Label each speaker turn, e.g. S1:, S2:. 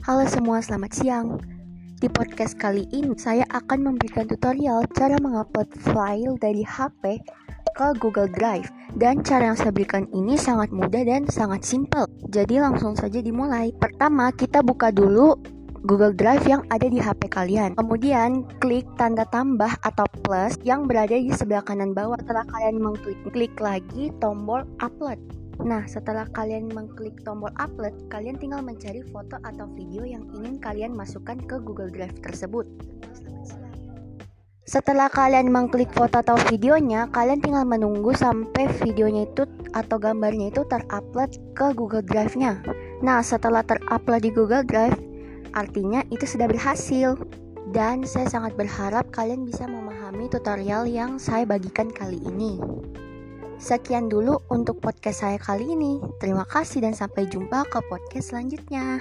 S1: Halo semua, selamat siang. Di podcast kali ini, saya akan memberikan tutorial cara mengupload file dari HP ke Google Drive. Dan cara yang saya berikan ini sangat mudah dan sangat simpel. Jadi langsung saja dimulai. Pertama, kita buka dulu Google Drive yang ada di HP kalian. Kemudian klik tanda tambah atau plus yang berada di sebelah kanan bawah. Setelah kalian mengklik klik lagi tombol upload. Nah, setelah kalian mengklik tombol upload, kalian tinggal mencari foto atau video yang ingin kalian masukkan ke Google Drive tersebut. Setelah kalian mengklik foto atau videonya, kalian tinggal menunggu sampai videonya itu atau gambarnya itu terupload ke Google Drive-nya. Nah, setelah terupload di Google Drive, artinya itu sudah berhasil. Dan saya sangat berharap kalian bisa memahami tutorial yang saya bagikan kali ini. Sekian dulu untuk podcast saya kali ini. Terima kasih dan sampai jumpa ke podcast selanjutnya.